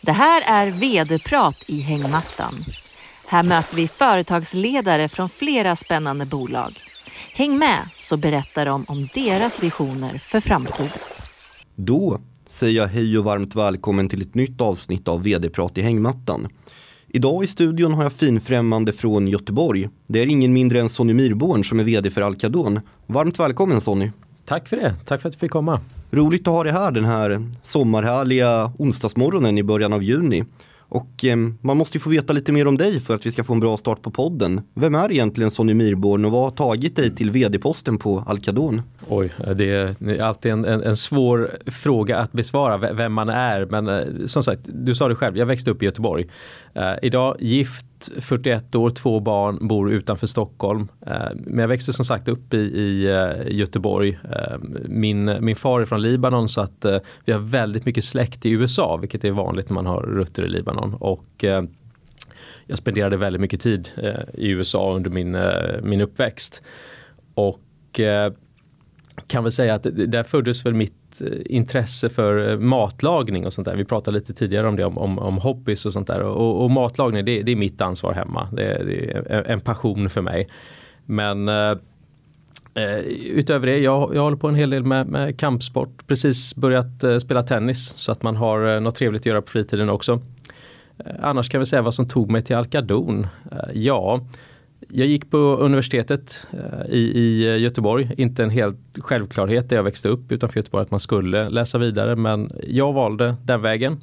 Det här är vd-prat i hängmattan. Här möter vi företagsledare från flera spännande bolag. Häng med så berättar de om deras visioner för framtiden. Då säger jag hej och varmt välkommen till ett nytt avsnitt av vd-prat i hängmattan. Idag i studion har jag finfrämmande från Göteborg. Det är ingen mindre än Sonny Myrborn som är vd för Alcadon. Varmt välkommen Sonny! Tack för det, tack för att du fick komma. Roligt att ha dig här den här sommarhärliga onsdagsmorgonen i början av juni. Och eh, man måste ju få veta lite mer om dig för att vi ska få en bra start på podden. Vem är egentligen Sonny Myrborn och vad har tagit dig till vd-posten på Alcadon? Oj, det är alltid en, en, en, svår fråga att besvara vem man är. Men eh, som sagt, du sa det själv, jag växte upp i Göteborg. Uh, idag gift, 41 år, två barn, bor utanför Stockholm. Uh, men jag växte som sagt upp i, i uh, Göteborg. min, min far är från Libanon så att vi har väldigt mycket släkt i USA, vilket är vanligt när man har rötter i Libanon. Och jag spenderade väldigt mycket tid i USA under min, min uppväxt. Och kan väl säga att där föddes väl mitt eh, intresse för eh, matlagning och sånt där. Vi pratade lite tidigare om det, om, om, om hobbys och sånt där. Och, och matlagning, det, det, är mitt ansvar hemma. Det, det, är en passion för mig. Men eh, eh, utöver det, jag, jag håller på en hel del med, med kampsport. Precis börjat eh, spela tennis så att man har eh, något trevligt att göra på fritiden också. annars kan vi säga vad som tog mig till Alkadon. ja, jag gick på universitetet eh, i, i eh, Göteborg. Inte en helt självklarhet där jag växte upp utanför Göteborg att man skulle läsa vidare. Men jag valde den vägen.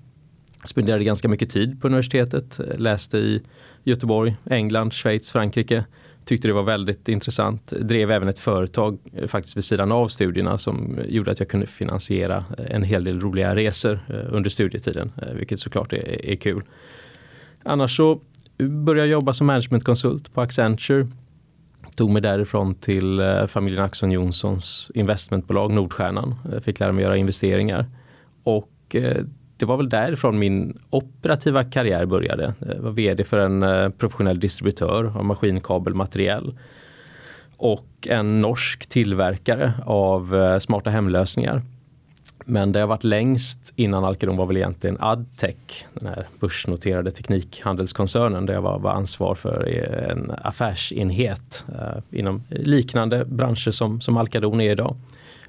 Spenderade ganska mycket tid på universitetet. Läste i Göteborg, England, Schweiz, Frankrike. Tyckte det var väldigt intressant. Drev även ett företag eh, faktiskt vid sidan av studierna som gjorde att jag kunde finansiera en hel del roliga resor under studietiden. Vilket såklart är, är kul. Annars så började jobba som managementkonsult på Accenture. Tog mig därifrån till eh, familjen Axon Johnsons investmentbolag Nordstjärnan. Eh, fick lära mig göra investeringar. Och eh, det var väl därifrån min operativa karriär började. Jag var vd för en professionell distributör av maskinkabelmateriel och en norsk tillverkare av smarta hemlösningar. Men det har varit längst innan Alcadon var väl egentligen Adtech, den här börsnoterade teknikhandelskoncernen där jag var, var ansvar för eh, en affärsenhet eh, inom liknande branscher som, som Alcadon är idag.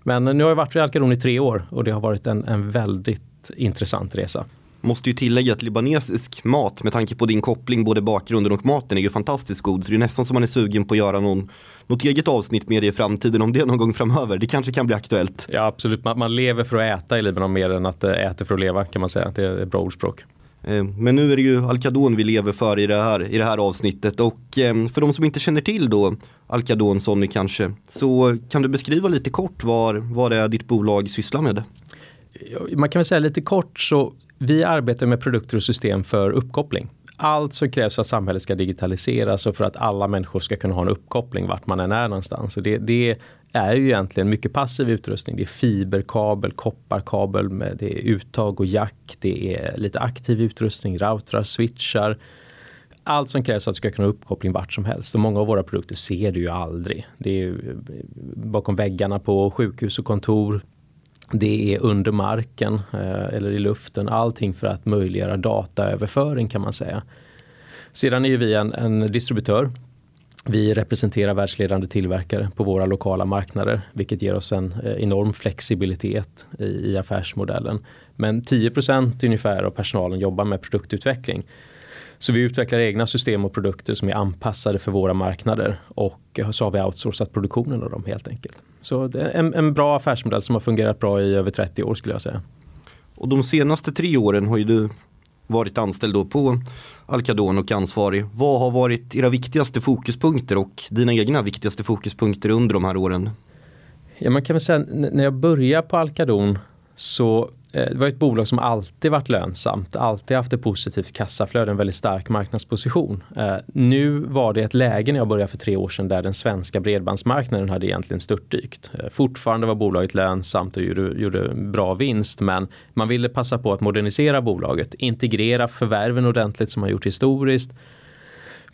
Men nu har jag varit vid Alcadon i tre år och det har varit en, en väldigt intressant resa. Måste ju tillägga att libanesisk mat med tanke på din koppling både bakgrunden och maten är ju fantastiskt god. Så det är nästan som man är sugen på att göra någon något eget avsnitt med det i framtiden om det någon gång framöver. Det kanske kan bli aktuellt. Ja absolut, man, man lever för att äta i Libanon mer än att eh, äta för att leva kan man säga. Det är ett bra ordspråk. Eh, men nu är det ju Alcadon vi lever för i det här, i det här avsnittet och eh, för de som inte känner till då Alcadon Sonny kanske så kan du beskriva lite kort vad, vad det är ditt bolag sysslar med? Man kan väl säga lite kort så vi arbetar med produkter och system för uppkoppling allt som krävs för att samhället ska digitaliseras och för att alla människor ska kunna ha en uppkoppling vart man än är någonstans. Så det, det är ju egentligen mycket passiv utrustning. Det är fiberkabel, kopparkabel, med, det är uttag och jack, det är lite aktiv utrustning, routrar, switchar. Allt som krävs för att du ska kunna ha uppkoppling vart som helst. Och många av våra produkter ser du ju aldrig. Det är eh, bakom väggarna på sjukhus och kontor, det är under marken eh, eller i luften. Allting för att möjliggöra dataöverföring kan man säga. Sedan är vi en, en distributör. Vi representerar världsledande tillverkare på våra lokala marknader vilket ger oss en eh, enorm flexibilitet i, i affärsmodellen. Men 10% ungefär av personalen jobbar med produktutveckling. Så vi utvecklar egna system och produkter som är anpassade för våra marknader och så har vi outsourcat produktionen av dem helt enkelt. Så det är en, en bra affärsmodell som har fungerat bra i över 30 år skulle jag säga. Och de senaste tre åren har ju du varit anställd då på Alcadon och ansvarig. Vad har varit era viktigaste fokuspunkter och dina egna viktigaste fokuspunkter under de här åren? Ja, man kan väl säga när jag började på Alcadon så Eh, det var ett bolag som alltid varit lönsamt, alltid haft ett positivt kassaflöde, en väldigt stark marknadsposition. Eh, nu var det ett läge när jag började för tre år sedan där den svenska bredbandsmarknaden hade egentligen störtdykt. Eh, fortfarande var bolaget lönsamt och gjorde, gjorde bra vinst men man ville passa på att modernisera bolaget, integrera förvärven ordentligt som man gjort historiskt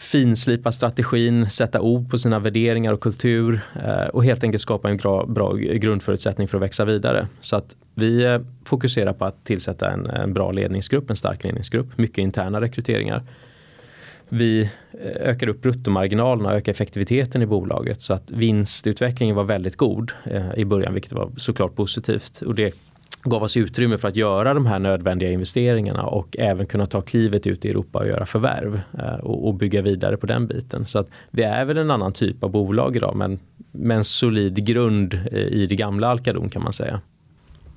finslipa strategin, sätta ord på sina värderingar och kultur eh, och helt enkelt skapa en bra, bra grundförutsättning för att växa vidare. Så att vi eh, fokuserar på att tillsätta en, en bra ledningsgrupp, en stark ledningsgrupp, mycket interna rekryteringar. Vi eh, ökar upp bruttomarginalerna och ökar effektiviteten i bolaget så att vinstutvecklingen var väldigt god i början vilket var såklart positivt. Och det gav oss utrymme för att göra de här nödvändiga investeringarna och även kunna ta klivet ut i Europa och göra förvärv eh, och, bygga vidare på den biten. Så att vi är väl en annan typ av bolag idag men med en solid grund eh, i det gamla Alcadon kan man säga.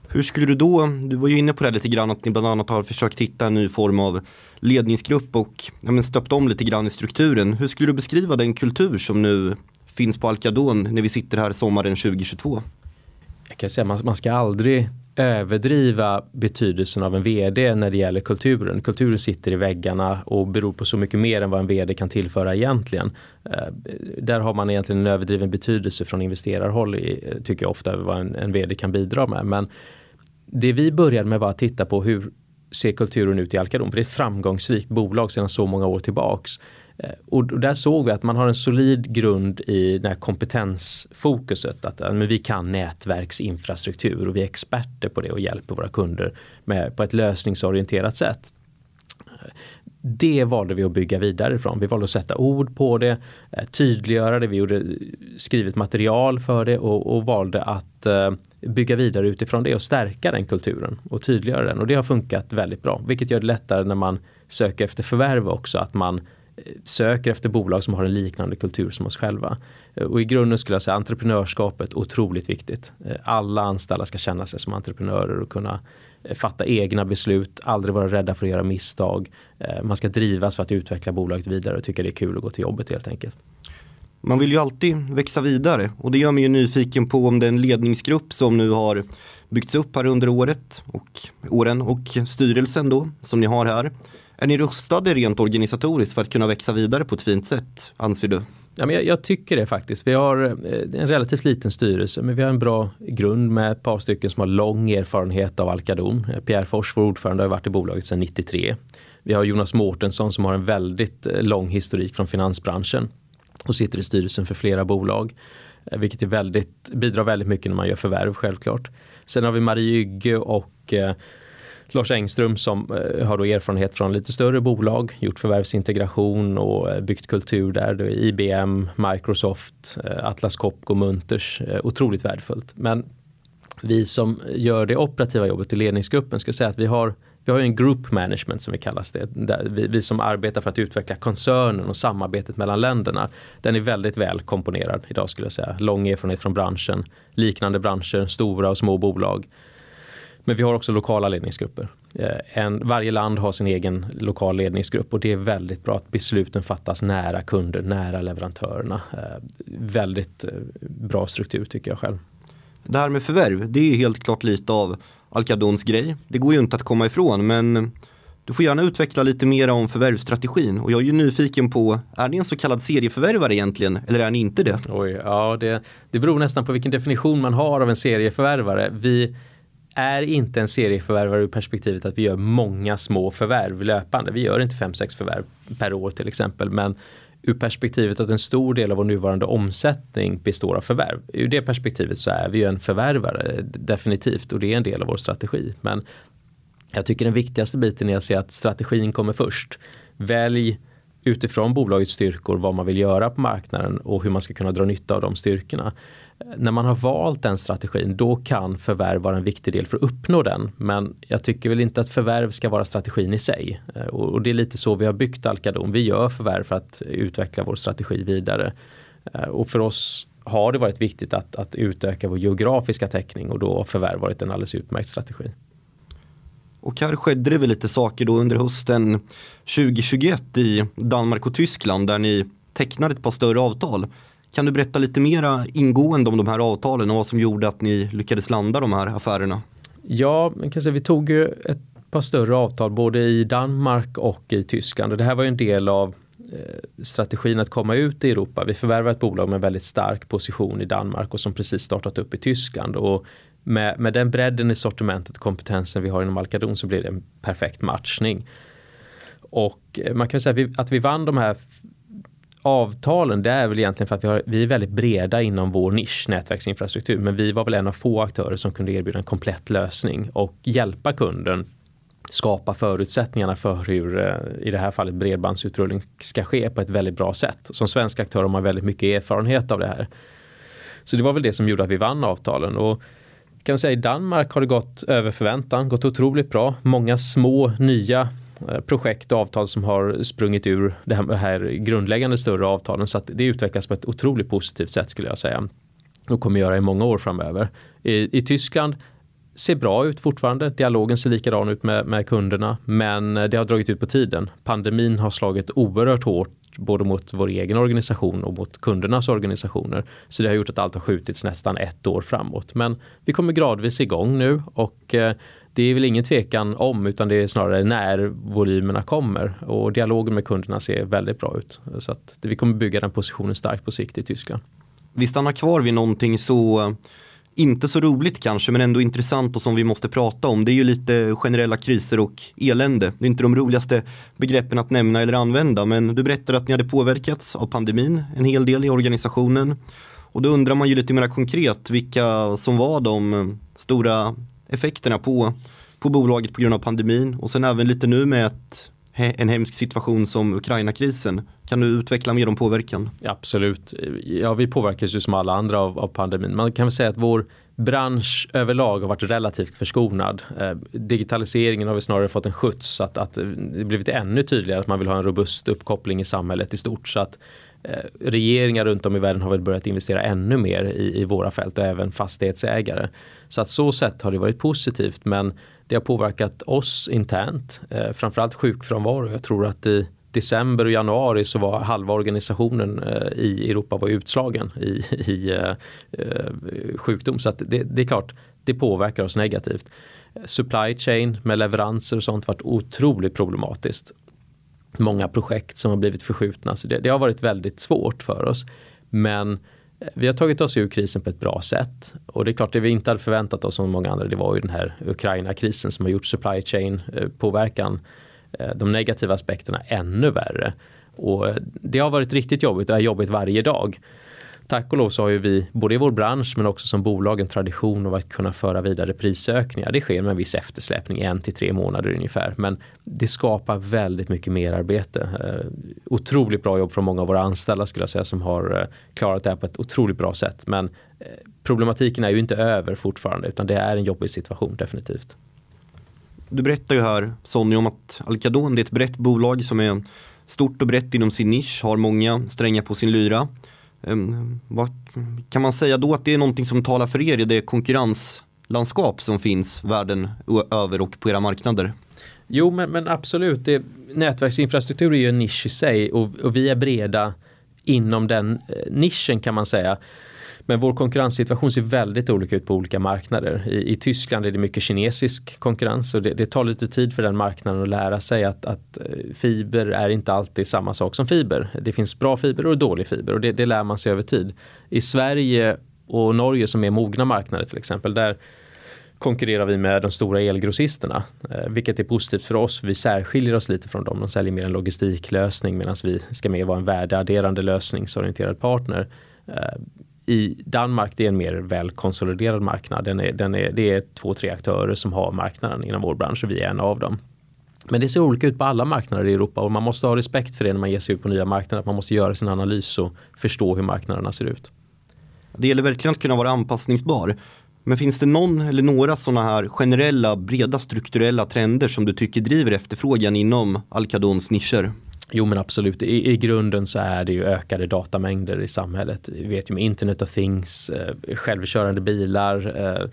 Hur skulle du då, du var ju inne på det lite grann att ni bland annat har försökt hitta en ny form av ledningsgrupp och ja, stöpt om lite grann i strukturen. Hur skulle du beskriva den kultur som nu finns på Alcadon när vi sitter här sommaren 2022? Jag kan säga man, man ska aldrig överdriva betydelsen av en vd när det gäller kulturen. Kulturen sitter i väggarna och beror på så mycket mer än vad en vd kan tillföra egentligen. Eh, där har man egentligen en överdriven betydelse från investerarhåll eh, tycker jag ofta vad en, en vd kan bidra med. Men det vi började med var att titta på hur ser kulturen ut i Alcadon? För det är ett framgångsrikt bolag sedan så många år tillbaks. Eh, och där såg vi att man har en solid grund i det här kompetensfokuset. Att men vi kan nätverksinfrastruktur och vi är experter på det och hjälper våra kunder med, på ett lösningsorienterat sätt. Det valde vi att bygga vidare ifrån. Vi valde att sätta ord på det, eh, tydliggöra det, vi gjorde skrivet material för det och, och valde att eh, bygga vidare utifrån det och stärka den kulturen och tydliggöra den. Och det har funkat väldigt bra, vilket gör det lättare när man söker efter förvärv också, att man söker efter bolag som har en liknande kultur som oss själva. Eh, och i grunden skulle jag säga entreprenörskapet otroligt viktigt. Eh, alla anställda ska känna sig som entreprenörer och kunna eh, fatta egna beslut, aldrig vara rädda för att göra misstag. Man ska drivas för att utveckla bolaget vidare och tycka det är kul att gå till jobbet helt enkelt. Man vill ju alltid växa vidare och det gör mig ju nyfiken på om den ledningsgrupp som nu har byggts upp här under året och åren och styrelsen då som ni har här är ni rustade rent organisatoriskt för att kunna växa vidare på ett fint sätt, anser du? Ja, men jag, jag, tycker det faktiskt. Vi har eh, en relativt liten styrelse men vi har en bra grund med ett par stycken som har lång erfarenhet av Alcadon. Eh, Pierre Fors, vår ordförande, har varit i bolaget sedan 93. Vi har Jonas Mårtensson som har en väldigt eh, lång historik från finansbranschen och sitter i styrelsen för flera bolag. Vilket är väldigt, bidrar väldigt mycket när man gör förvärv självklart. Sen har vi Marie Ygge och Lars Engström som eh, har då erfarenhet från lite större bolag, gjort förvärvsintegration och eh, byggt kultur där. IBM, Microsoft, eh, Atlas Copco, Munters. Otroligt värdefullt. Men vi som gör det operativa jobbet i ledningsgruppen ska säga att vi har vi har en group management som vi kallas det. Vi, vi, som arbetar för att utveckla koncernen och samarbetet mellan länderna. Den är väldigt väl komponerad idag skulle jag säga. Lång erfarenhet från branschen, liknande branscher, stora och små bolag. Men vi har också lokala ledningsgrupper. Eh, en, varje land har sin egen lokal ledningsgrupp och det är väldigt bra att besluten fattas nära kunder, nära leverantörerna. Eh, väldigt eh, bra struktur tycker jag själv. Det här med förvärv, det är helt klart lite av Alcadons grej. Det går ju inte att komma ifrån men du får gärna utveckla lite mer om förvärvsstrategin och jag är ju nyfiken på, är ni en så kallad serieförvärvare egentligen eller är ni inte det? Oj, ja det, det beror nästan på vilken definition man har av en serieförvärvare. Vi är inte en serieförvärvare ur perspektivet att vi gör många små förvärv löpande. Vi gör inte 5-6 förvärv per år till exempel. Men ur perspektivet att en stor del av vår nuvarande omsättning består av förvärv. Ur det perspektivet så är vi ju en förvärvare definitivt och det är en del av vår strategi. Men jag tycker den viktigaste biten är att se att strategin kommer först. Välj utifrån bolagets styrkor vad man vill göra på marknaden och hur man ska kunna dra nytta av de styrkorna när man har valt den strategin då kan förvärv vara en viktig del för att uppnå den. Men jag tycker väl inte att förvärv ska vara strategin i sig. Eh, och det är lite så vi har byggt Alcadon. Vi gör förvärv för att utveckla vår strategi vidare. Eh, och för oss har det varit viktigt att, att utöka vår geografiska täckning och då har förvärv varit en alldeles utmärkt strategi. Och här skedde det väl lite saker då under hösten 2021 i Danmark och Tyskland där ni tecknade ett par större avtal. Kan du berätta lite mera ingående om de här avtalen och vad som gjorde att ni lyckades landa de här affärerna? Ja, man kan säga, vi tog ju ett par större avtal både i Danmark och i Tyskland och det här var ju en del av eh, strategin att komma ut i Europa. Vi förvärvade ett bolag med väldigt stark position i Danmark och som precis startat upp i Tyskland. Och med, med den bredden i sortimentet och kompetensen vi har inom Alcadon så blir det en perfekt matchning. Och eh, man kan säga att vi, att vi vann de här avtalen det är väl egentligen för att vi, har, vi är väldigt breda inom vår nisch nätverksinfrastruktur men vi var väl en av få aktörer som kunde erbjuda en komplett lösning och hjälpa kunden skapa förutsättningarna för hur eh, i det här fallet bredbandsutrullning ska ske på ett väldigt bra sätt. Som svensk aktör har man väldigt mycket erfarenhet av det här. Så det var väl det som gjorde att vi vann avtalen och kan säga i Danmark har det gått över förväntan, gått otroligt bra. Många små nya Eh, projekt och avtal som har sprungit ur det här, här grundläggande större avtalen så att det utvecklas på ett otroligt positivt sätt skulle jag säga och kommer göra i många år framöver. I, i Tyskland ser bra ut fortfarande. Dialogen ser likadan ut med, med kunderna men det har dragit ut på tiden. Pandemin har slagit oerhört hårt både mot vår egen organisation och mot kundernas organisationer. Så det har gjort att allt har skjutits nästan ett år framåt. Men vi kommer gradvis igång nu och eh, det är väl ingen tvekan om utan det är snarare när volymerna kommer och dialogen med kunderna ser väldigt bra ut. Så att vi kommer bygga den positionen starkt på sikt i Tyskland. Vi stannar kvar vid någonting så inte så roligt kanske men ändå intressant och som vi måste prata om. Det är ju lite generella kriser och elände. Det är inte de roligaste begreppen att nämna eller använda men du berättade att ni hade påverkats av pandemin en hel del i organisationen. Och då undrar man ju lite mer konkret vilka som var de stora effekterna på, på bolaget på grund av pandemin och sen även lite nu med ett en hemsk situation som Ukraina-krisen. Kan du utveckla mer om påverkan? Absolut. Ja, vi påverkas ju som alla andra av, av pandemin. Man kan väl säga att vår bransch överlag har varit relativt förskonad. Eh, digitaliseringen har vi snarare fått en skjuts att, att det blivit ännu tydligare att man vill ha en robust uppkoppling i samhället i stort. Så att Eh, regeringar runt om i världen har väl börjat investera ännu mer i, i våra fält och även fastighetsägare. Så att så sett har det varit positivt men det har påverkat oss internt, eh, framförallt sjukfrånvaro. Jag tror att i december och januari så var halva organisationen eh, i Europa var utslagen i, i eh, eh, sjukdom. Så det, det, är klart, det påverkar oss negativt. Supply chain med leveranser och sånt varit otroligt problematiskt. Många projekt som har blivit förskjutna. Så det, det har varit väldigt svårt för oss. Men eh, vi har tagit oss ur krisen på ett bra sätt och det är klart det vi inte hade förväntat oss som många andra det var ju den här Ukraina-krisen som har gjort supply chain eh, påverkan eh, de negativa aspekterna ännu värre och det har varit riktigt jobbigt och är jobbigt varje dag tack och lov så har ju vi både i vår bransch men också som bolag en tradition av att kunna föra vidare prisökningar. Det sker med en viss eftersläpning, en till tre månader ungefär. Men det skapar väldigt mycket mer arbete. Eh, otroligt bra jobb från många av våra anställda skulle jag säga som har eh, klarat det här på ett otroligt bra sätt. Men eh, problematiken är ju inte över fortfarande utan det är en jobbig situation definitivt. Du berättar ju här Sonny om att Alcadon är ett brett bolag som är stort och brett inom sin nisch, har många strängar på sin lyra. Ehm, vad, kan man säga då att det är någonting som talar för er i det konkurrenslandskap som finns världen över och på era marknader? Jo men, men absolut, det, nätverksinfrastruktur är ju en nisch i sig och, och vi är breda inom den eh, nischen kan man säga. Men vår konkurrenssituation ser väldigt olika ut på olika marknader. I, i Tyskland är det mycket kinesisk konkurrens och det, det, tar lite tid för den marknaden att lära sig att, att, eh, fiber är inte alltid samma sak som fiber. Det finns bra fiber och dålig fiber och det, det lär man sig över tid. I Sverige och Norge som är mogna marknader till exempel där konkurrerar vi med de stora elgrossisterna. Eh, vilket är positivt för oss. Vi särskiljer oss lite från dem. De säljer mer en logistiklösning medan vi ska mer vara en värdeadderande lösningsorienterad partner. Eh, i Danmark det är en mer välkonsoliderad marknad. Den är, den är, det är två, tre aktörer som har marknaden inom vår bransch och vi är en av dem. Men det ser olika ut på alla marknader i Europa och man måste ha respekt för det när man ger sig ut på nya marknader. Att man måste göra sin analys och förstå hur marknaderna ser ut. Det gäller verkligen att kunna vara anpassningsbar. Men finns det någon eller några sådana här generella, breda strukturella trender som du tycker driver efterfrågan inom Alcadons nischer? Jo men absolut, I, i grunden så är det ju ökade datamängder i samhället. Vi vet ju med Internet of Things, eh, självkörande bilar, eh,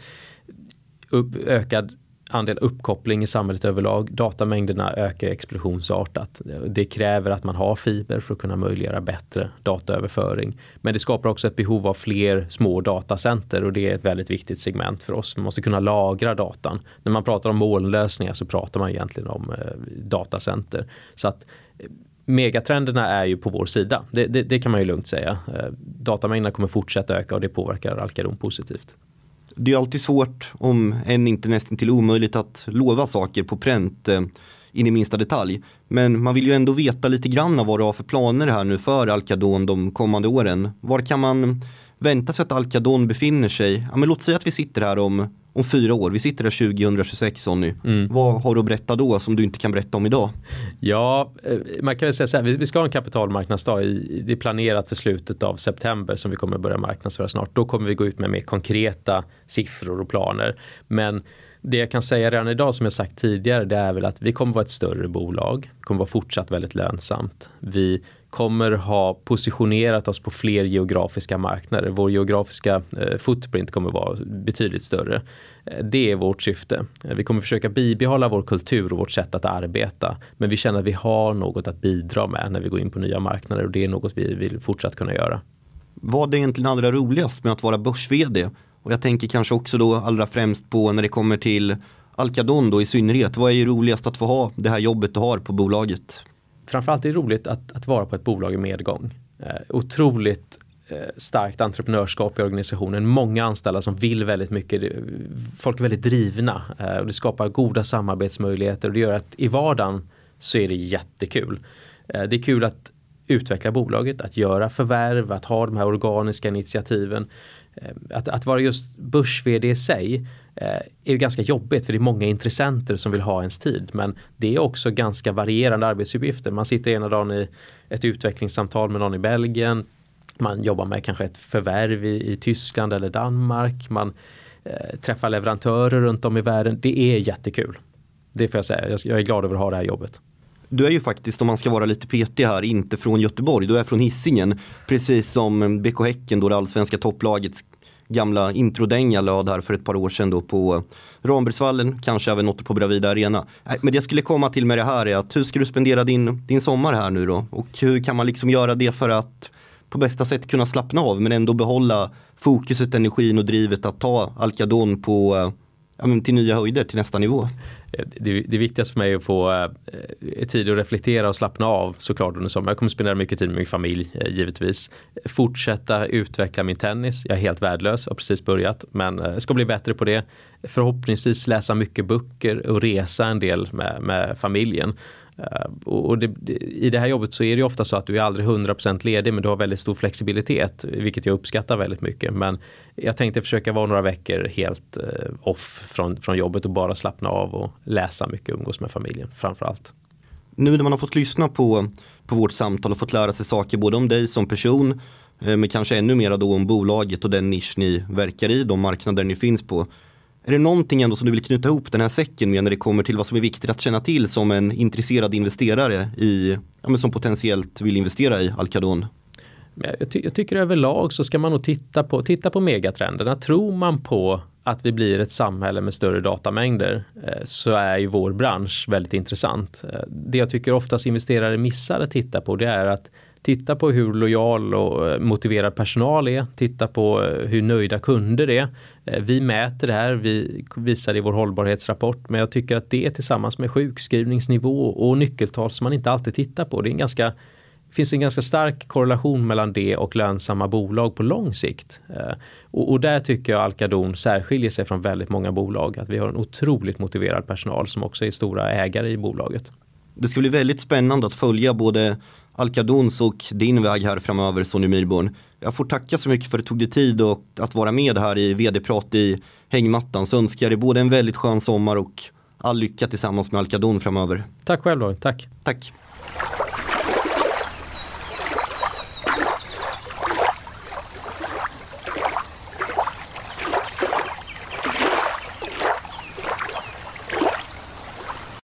upp, ökad andel uppkoppling i samhället överlag. Datamängderna ökar explosionsartat. Det kräver att man har fiber för att kunna möjliggöra bättre dataöverföring. Men det skapar också ett behov av fler små datacenter och det är ett väldigt viktigt segment för oss. Man måste kunna lagra datan. När man pratar om molnlösningar så pratar man egentligen om eh, datacenter. Så att megatrenderna är ju på vår sida. Det, det, det kan man ju lugnt säga. Eh, datamängderna kommer fortsätta öka och det påverkar Alcaron positivt. Det är alltid svårt, om än inte nästan till omöjligt, att lova saker på pränt. Eh, in i minsta detalj. Men man vill ju ändå veta lite grann vad du har för planer här nu för Alcadon de kommande åren. Var kan man vänta sig att Alcadon befinner sig? Ja, men låt säga att vi sitter här om om fyra år. Vi sitter där 2026 Sonny. Mm. Vad har du att berätta då som du inte kan berätta om idag? Ja, eh, man kan väl säga så här, vi ska ha en kapitalmarknadsdag. I, det är planerat för slutet av september som vi kommer börja marknadsföra snart. Då kommer vi gå ut med mer konkreta siffror och planer. Men det jag kan säga redan idag som jag sagt tidigare det är väl att vi kommer vara ett större bolag. kommer vara fortsatt väldigt lönsamt. Vi kommer ha positionerat oss på fler geografiska marknader. Vår geografiska eh, footprint kommer vara betydligt större. Eh, det är vårt syfte. Eh, vi kommer försöka bibehålla vår kultur och vårt sätt att arbeta. Men vi känner att vi har något att bidra med när vi går in på nya marknader och det är något vi vill fortsatt kunna göra. Vad är egentligen allra roligast med att vara börs-vd? Och jag tänker kanske också då allra främst på när det kommer till Alcadon då i synnerhet. Vad är ju roligast att få ha det här jobbet du har på bolaget? Framförallt är det roligt att, att vara på ett bolag i medgång. Eh, otroligt eh, starkt entreprenörskap i organisationen. Många anställda som vill väldigt mycket. Folk är väldigt drivna eh, och det skapar goda samarbetsmöjligheter och det gör att i vardagen så är det jättekul. Eh, det är kul att utveckla bolaget, att göra förvärv, att ha de här organiska initiativen. Eh, att, att vara just börs-VD i sig eh, är ganska jobbigt för det är många intressenter som vill ha ens tid. Men det är också ganska varierande arbetsuppgifter. Man sitter ena dagen i ett utvecklingssamtal med någon i Belgien. Man jobbar med kanske ett förvärv i, i Tyskland eller Danmark. Man eh, träffar leverantörer runt om i världen. Det är jättekul. Det får jag säga. Jag, jag är glad över att ha det här jobbet. Du är ju faktiskt, om man ska vara lite petig här, inte från Göteborg. Du är från Hisingen. Precis som BK Häcken, då det allsvenska topplagets gamla introdänga löd här för ett par år sedan då på Rambergsvallen, kanske även något på Bravida Arena. Äh, men det jag skulle komma till med det här är att hur ska du spendera din, din sommar här nu då? Och hur kan man liksom göra det för att på bästa sätt kunna slappna av men ändå behålla fokuset, energin och drivet att ta Alcadon på, eh, ja, till nya höjder, till nästa nivå? Eh, det, det viktigaste för mig är att få eh, tid att reflektera och slappna av såklart under sommaren. Jag kommer spendera mycket tid med min familj eh, givetvis. Fortsätta utveckla min tennis. Jag är helt värdelös, har precis börjat men eh, ska bli bättre på det. Förhoppningsvis läsa mycket böcker och resa en del med, med familjen. Uh, och det, det, I det här jobbet så är det ofta så att du är aldrig 100% ledig men du har väldigt stor flexibilitet vilket jag uppskattar väldigt mycket. Men jag tänkte försöka vara några veckor helt uh, off från, från jobbet och bara slappna av och läsa mycket och umgås med familjen framförallt. Nu när man har fått lyssna på, på vårt samtal och fått lära sig saker både om dig som person eh, men kanske ännu mer då om bolaget och den nisch ni verkar i, de marknader ni finns på. Är det någonting ändå som du vill knyta ihop den här säcken med när det kommer till vad som är viktigt att känna till som en intresserad investerare i, ja, men som potentiellt vill investera i Alcadon? Jag, ty jag, tycker överlag så ska man nog titta på, titta på megatrenderna. Tror man på att vi blir ett samhälle med större datamängder eh, så är ju vår bransch väldigt intressant. Eh, det jag tycker oftast investerare missar att titta på det är att Titta på hur lojal och eh, motiverad personal är. Titta på hur nöjda kunder är. Eh, vi mäter det här, vi visar det i vår hållbarhetsrapport. Men jag tycker att det tillsammans med sjukskrivningsnivå och nyckeltal som man inte alltid tittar på. Det, är en ganska, det finns en ganska stark korrelation mellan det och lönsamma bolag på lång sikt. Eh, och, och där tycker jag Alcadon särskiljer sig från väldigt många bolag. Att vi har en otroligt motiverad personal som också är stora ägare i bolaget. Det ska bli väldigt spännande att följa både Alcadons och din väg här framöver Sonny Myrborn. Jag får tacka så mycket för att du tog dig tid och att vara med här i vd-prat i hängmattan. Så önskar jag dig både en väldigt skön sommar och all lycka tillsammans med Alcadon framöver. Tack själv då, tack. Tack.